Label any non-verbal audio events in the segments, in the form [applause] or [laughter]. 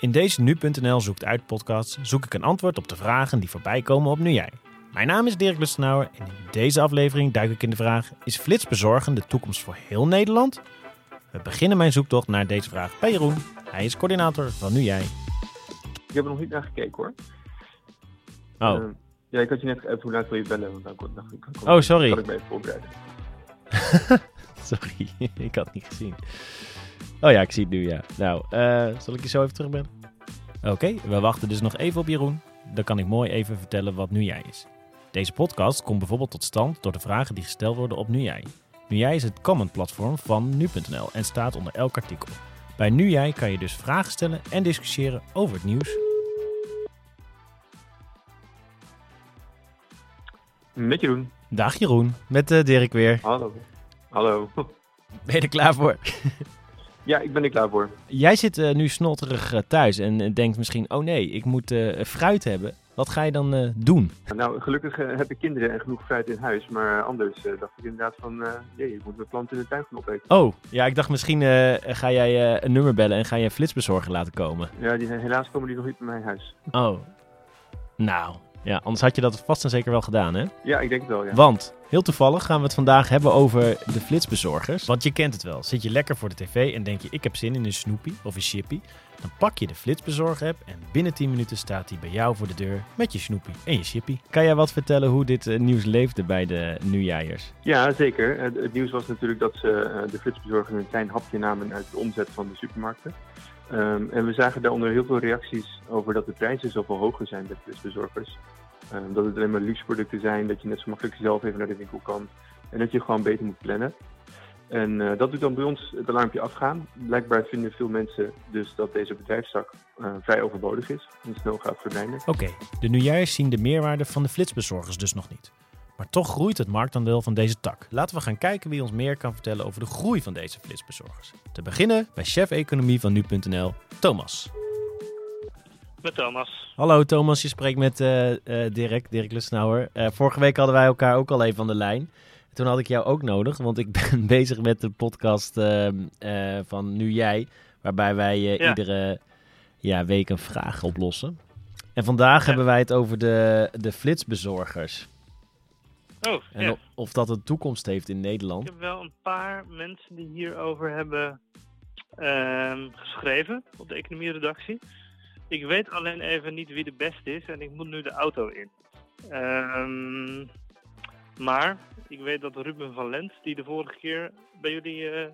In deze Nu.nl zoekt uit podcast zoek ik een antwoord op de vragen die voorbij komen op Nu Jij. Mijn naam is Dirk Lustenauer en in deze aflevering duik ik in de vraag: Is flitsbezorgen de toekomst voor heel Nederland? We beginnen mijn zoektocht naar deze vraag bij Jeroen. Hij is coördinator van Nu Jij. Ik heb er nog niet naar gekeken hoor. Oh, Eh, ja, ik had je net geappt hoe laat wil je bellen, want dan kon, dacht ik, kan, Oh, sorry. kan ik me even voorbereiden. [laughs] sorry, ik had het niet gezien. Oh ja, ik zie het nu, ja. Nou, eh, zal ik je zo even terugbellen? Oké, we wachten dus nog even op Jeroen. Dan kan ik mooi even vertellen wat Nu Jij is. Deze podcast komt bijvoorbeeld tot stand door de vragen die gesteld worden op Nu Jij. Nu Jij is het comment-platform van Nu.nl en staat onder elk artikel. Bij Nu Jij kan je dus vragen stellen en discussiëren over het nieuws. Met Jeroen. Dag Jeroen, met eh, Dirk weer. Hallo. Hallo. Ben je er klaar voor? [laughs] Ja, ik ben er klaar voor. Jij zit eh, nu snotterig eh, thuis en eh, denkt misschien, oh nee, ik moet fruit hebben. Wat ga je dan doen? Nou, gelukkig heb ik kinderen en genoeg fruit in huis, maar anders dacht ik inderdaad van, jee, ik moet mijn planten in de tuin gaan opeten. Oh, ja, ik dacht misschien ga jij een nummer bellen en ga je een flitsbezorger laten komen. Ja, die, helaas komen die nog niet bij mijn huis. Oh, nou, ja, anders had je dat vast en zeker wel gedaan, hè? Ja, ik denk het wel, ja. Want, heel toevallig gaan we het vandaag hebben over de flitsbezorgers. Want je kent het wel. Zit je lekker voor de tv en denk je, ik heb zin in een Snoopy of een Chippy. Dan pak je de flitsbezorger-app en binnen 10 minuten staat hij bij jou voor de deur met je Snoopy en je Chippy. Kan jij wat vertellen hoe dit eh, nieuws leefde bij de Nieuwjaarsers? Ja, zeker. Eh, Het nieuws was natuurlijk dat ze eh, de flitsbezorger een klein hapje namen uit de omzet van de supermarkten. Ehm, en we zagen daaronder heel veel reacties over dat de prijzen zoveel hoger zijn bij flitsbezorgers. Ehm, dat het alleen maar luxe producten zijn, dat je net zo makkelijk zelf even naar de winkel kan. En dat je gewoon beter moet plannen. En eh, dat doet dan bij ons het alarmpje afgaan. Blijkbaar vinden veel mensen dus dat deze bedrijfstak eh, vrij overbodig is en snel gaat verdwijnen. Oké, de Nieuwjaarsers zien de meerwaarde van de flitsbezorgers dus nog niet. Maar toch groeit het marktaandeel van deze tak. Laten we gaan kijken wie ons meer kan vertellen over de groei van deze flitsbezorgers. Te beginnen bij chef economie van nu.nl, Thomas. Met Thomas. Hallo Thomas, je spreekt met eh, Dirk, Dirk Lusnauer. Eh, vorige week hadden wij elkaar ook al even aan de lijn. Toen had ik jou ook nodig, want ik [laughs] ben bezig met de podcast ehm, eh, van Nu Jij. Waarbij wij Ja. iedere ja, week een vraag oplossen. En vandaag Ja. hebben wij het over de, de flitsbezorgers. Oh, En ja. of, dat een toekomst heeft in Ik Nederland. heb wel een paar mensen die hierover hebben ehm, geschreven op de economieredactie. Ik weet alleen even niet wie de beste is en ik moet nu de auto in. Ehm, maar ik weet dat Ruben van Lent, die de vorige keer bij jullie eh,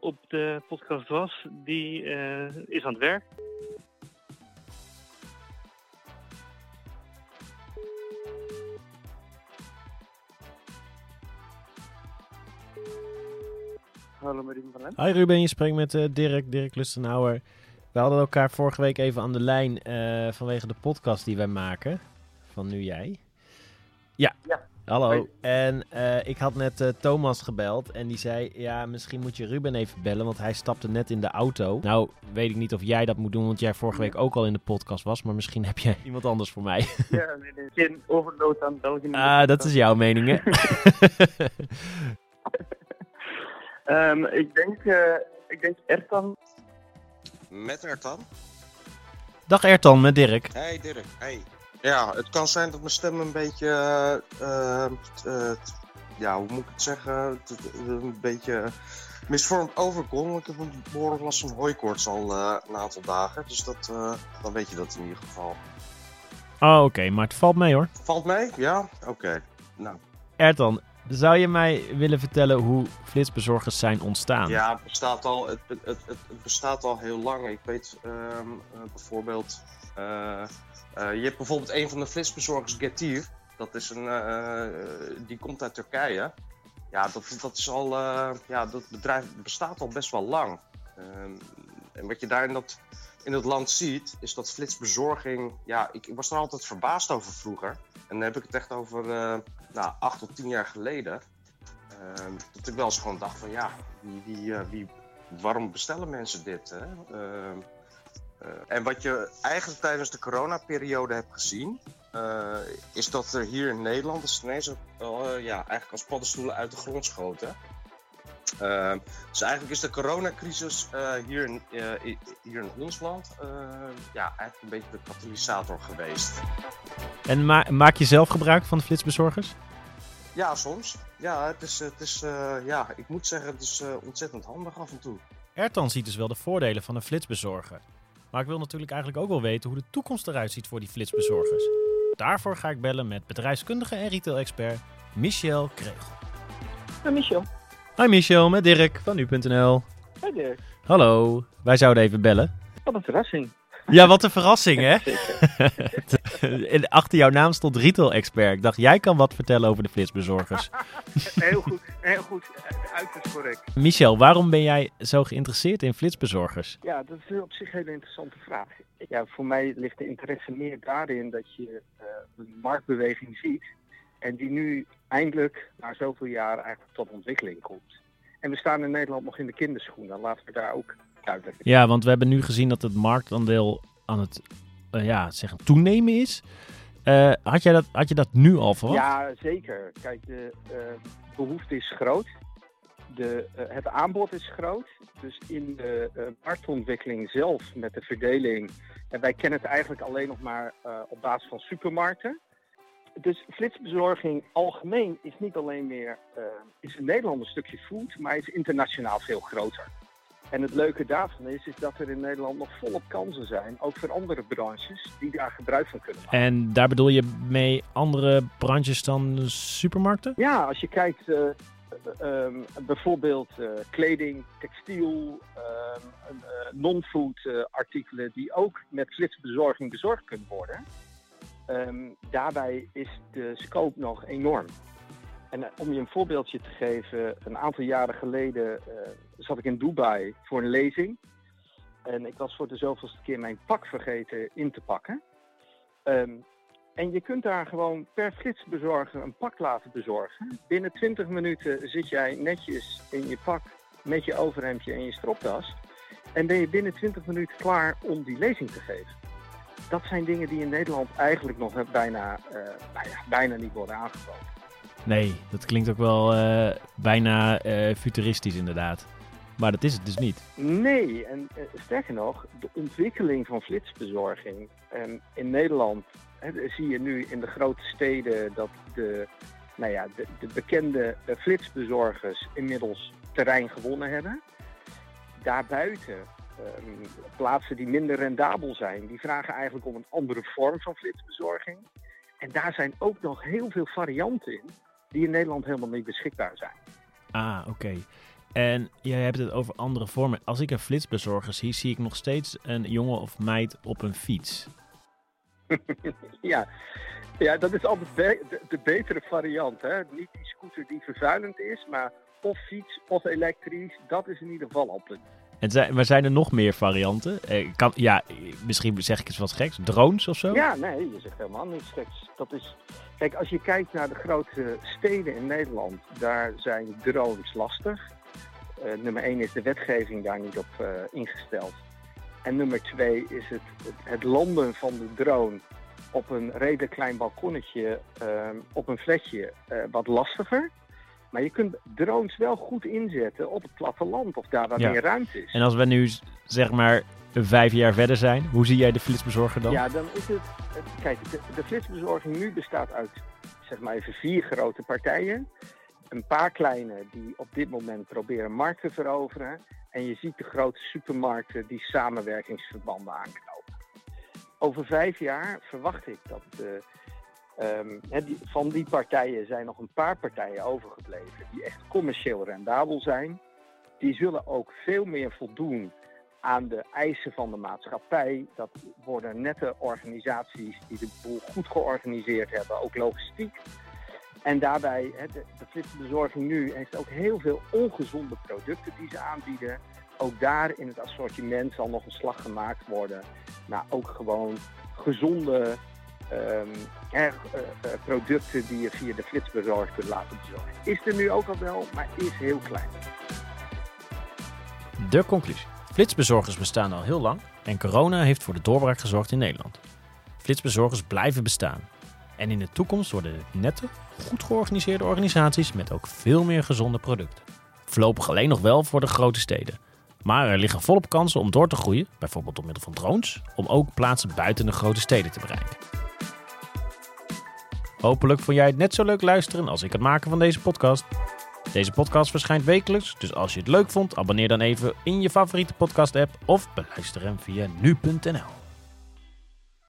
op de podcast was, die eh, is aan het werk. Hallo, met Ruben van Lent. Hi Ruben, je spreekt met eh, Dirk, Dirk Lustenauer. We hadden elkaar vorige week even aan de lijn eh, vanwege de podcast die wij maken. Van Nu Jij. Ja. Ja. Hallo. Hoi. En eh, ik had net Thomas gebeld en die zei... Ja, misschien moet je Ruben even bellen, want hij stapte net in de auto. Nou, weet ik niet of jij dat moet doen, want jij vorige week ook al in de podcast was. Maar misschien heb jij iemand anders voor mij. Ja, nee, nee. Geen overload aan België. Ah, dat is jouw mening, hè? [laughs] [laughs] Ehm, ik denk, eh, ik denk Ertan. Met Ertan? Dag Ertan, met Dirk. Hey Dirk, hey. Ja, het kan zijn dat mijn stem een beetje, eh, eh, eh, ja, hoe moet ik het zeggen, t- t- een beetje misvormd overkomt. Ik heb een behoorlijk last van hooikoorts al eh, een aantal dagen, dus dat, eh, dan weet je dat in ieder geval. Oh, oké, maar het valt mee hoor. Valt mee? Ja? Oké. Nou, Ertan, zou je mij willen vertellen hoe flitsbezorgers zijn ontstaan? ja, het bestaat al, het, het, het, bestaat al heel lang. Ik weet ehm, eh, bijvoorbeeld, eh, eh, je hebt bijvoorbeeld een van de flitsbezorgers, Getir. Dat is een, die komt uit Turkije. Ja, dat, dat is al, ja, dat bedrijf bestaat al best wel lang. Ehm, en wat je daar in dat, in dat land ziet, is dat flitsbezorging, ja, ik, ik was er altijd verbaasd over vroeger. En dan heb ik het echt over, nou, acht tot tien jaar geleden. Ehm, dat ik wel eens gewoon dacht van, ja, wie, wie, eh, wie, waarom bestellen mensen dit? Hè? Ehm, eh, en wat je eigenlijk tijdens de coronaperiode hebt gezien, eh, is dat er hier in Nederland de Chinezen eh, ja, eigenlijk als paddenstoelen uit de grond schoten. Ehm, dus eigenlijk is de coronacrisis eh, hier, in, eh, hier in ons land eh, ja, eigenlijk een beetje de katalysator geweest. En ma- maak je zelf gebruik van de flitsbezorgers? Ja, soms. Ja, het is, het is, eh, ja, ik moet zeggen, het is eh, ontzettend handig af en toe. Ertan ziet dus wel de voordelen van een flitsbezorger. Maar ik wil natuurlijk eigenlijk ook wel weten hoe de toekomst eruit ziet voor die flitsbezorgers. Daarvoor ga ik bellen met bedrijfskundige en retail-expert Michel Kregel. Michel. Hi Michel, met Dirk van nu.nl. Hey Dirk. Hallo, wij zouden even bellen. Wat een verrassing. Ja, wat een verrassing hè? [laughs] Zeker. [laughs] Achter jouw naam stond retail-expert. Ik dacht, jij kan wat vertellen over de flitsbezorgers. [laughs] Heel goed, heel goed. Uiterst correct. Michel, waarom ben jij zo geïnteresseerd in flitsbezorgers? Ja, dat is op zich een hele interessante vraag. Ja, voor mij ligt de interesse meer daarin dat je eh, een marktbeweging ziet. En die nu eindelijk, na zoveel jaar, eigenlijk tot ontwikkeling komt. En we staan in Nederland nog in de kinderschoenen. Laten we daar ook duidelijk Ja, want we hebben nu gezien dat het marktaandeel aan het eh, ja, zeggen, toenemen is. Eh, had, jij dat, had je dat nu al verwacht? Ja, zeker. Kijk, de eh, behoefte is groot. De, het aanbod is groot. Dus in de marktontwikkeling zelf met de verdeling. En wij kennen het eigenlijk alleen nog maar op basis van supermarkten. Dus flitsbezorging algemeen is niet alleen meer. eh, is in Nederland een stukje food, maar is internationaal veel groter. En het leuke daarvan is, is dat er in Nederland nog volop kansen zijn, ook voor andere branches, die daar gebruik van kunnen maken. En daar bedoel je mee andere branches dan supermarkten? Ja, als je kijkt, eh, eh, ehm, bijvoorbeeld kleding, textiel, ehm, eh, non-food artikelen die ook met flitsbezorging bezorgd kunnen worden. Ehm, daarbij is de scope nog enorm. En eh, om je een voorbeeldje te geven, een aantal jaren geleden eh, zat ik in Dubai voor een lezing. En ik was voor de zoveelste keer mijn pak vergeten in te pakken. Ehm, en je kunt daar gewoon per flitsbezorger een pak laten bezorgen. Binnen 20 minuten zit jij netjes in je pak met je overhemdje en je stropdas. En ben je binnen 20 minuten klaar om die lezing te geven. Dat zijn dingen die in Nederland eigenlijk nog bijna, eh, nou bijna niet worden aangeboden. Nee, dat klinkt ook wel eh, bijna eh, futuristisch inderdaad. Maar dat is het dus niet. Nee, en sterker nog, de ontwikkeling van flitsbezorging en in Nederland zie je nu in de grote steden dat de, nou ja, de, de bekende flitsbezorgers inmiddels terrein gewonnen hebben. Daarbuiten ehm, plaatsen die minder rendabel zijn, die vragen eigenlijk om een andere vorm van flitsbezorging. En daar zijn ook nog heel veel varianten in die in Nederland helemaal niet beschikbaar zijn. Ah, oké. En jij hebt het over andere vormen. Als ik een flitsbezorger zie, zie ik nog steeds een jongen of meid op een fiets. [laughs] Ja. ja, dat is altijd be- de, de betere variant. Hè? Niet die scooter die vervuilend is, maar of fiets of elektrisch. Dat is in ieder geval al punt. En zijn, maar zijn er nog meer varianten? Eh, kan, ja, misschien zeg ik iets wat geks. Drones of zo? Ja, nee, je zegt helemaal niets geks. Dat is... Kijk, als je kijkt naar de grote steden in Nederland, daar zijn drones lastig. Eh, nummer 1 is de wetgeving daar niet op eh, ingesteld. En nummer 2 is het, het, landen van de drone op een redelijk klein balkonnetje ehm, op een flatje eh, wat lastiger. Maar je kunt drones wel goed inzetten op het platteland of daar waar Ja. meer ruimte is. En als we nu zeg maar vijf jaar verder zijn, hoe zie jij de flitsbezorger dan? Ja, dan is het. Kijk, de, de flitsbezorging nu bestaat uit zeg maar even vier grote partijen. Een paar kleine die op dit moment proberen markt te veroveren. En je ziet de grote supermarkten die samenwerkingsverbanden aanknopen. Over vijf jaar verwacht ik dat de, ehm, van die partijen zijn nog een paar partijen overgebleven die echt commercieel rendabel zijn. Die zullen ook veel meer voldoen aan de eisen van de maatschappij. Dat worden nette organisaties die de boel goed georganiseerd hebben, ook logistiek. En daarbij, de, de flitsbezorging nu heeft ook heel veel ongezonde producten die ze aanbieden. Ook daar in het assortiment zal nog een slag gemaakt worden. naar ook gewoon gezonde ehm, eh, eh, producten die je via de flitsbezorger kunt laten bezorgen. Is er nu ook al wel, maar is heel klein. De conclusie. Flitsbezorgers bestaan al heel lang en corona heeft voor de doorbraak gezorgd in Nederland. Flitsbezorgers blijven bestaan. En in de toekomst worden het nette, goed georganiseerde organisaties met ook veel meer gezonde producten. Voorlopig alleen nog wel voor de grote steden. Maar er liggen volop kansen om door te groeien, bijvoorbeeld door middel van drones, om ook plaatsen buiten de grote steden te bereiken. Hopelijk vond jij het net zo leuk luisteren als ik het maken van deze podcast. Deze podcast verschijnt wekelijks, dus als je het leuk vond, abonneer dan even in je favoriete podcast-app of beluister hem via nu.nl.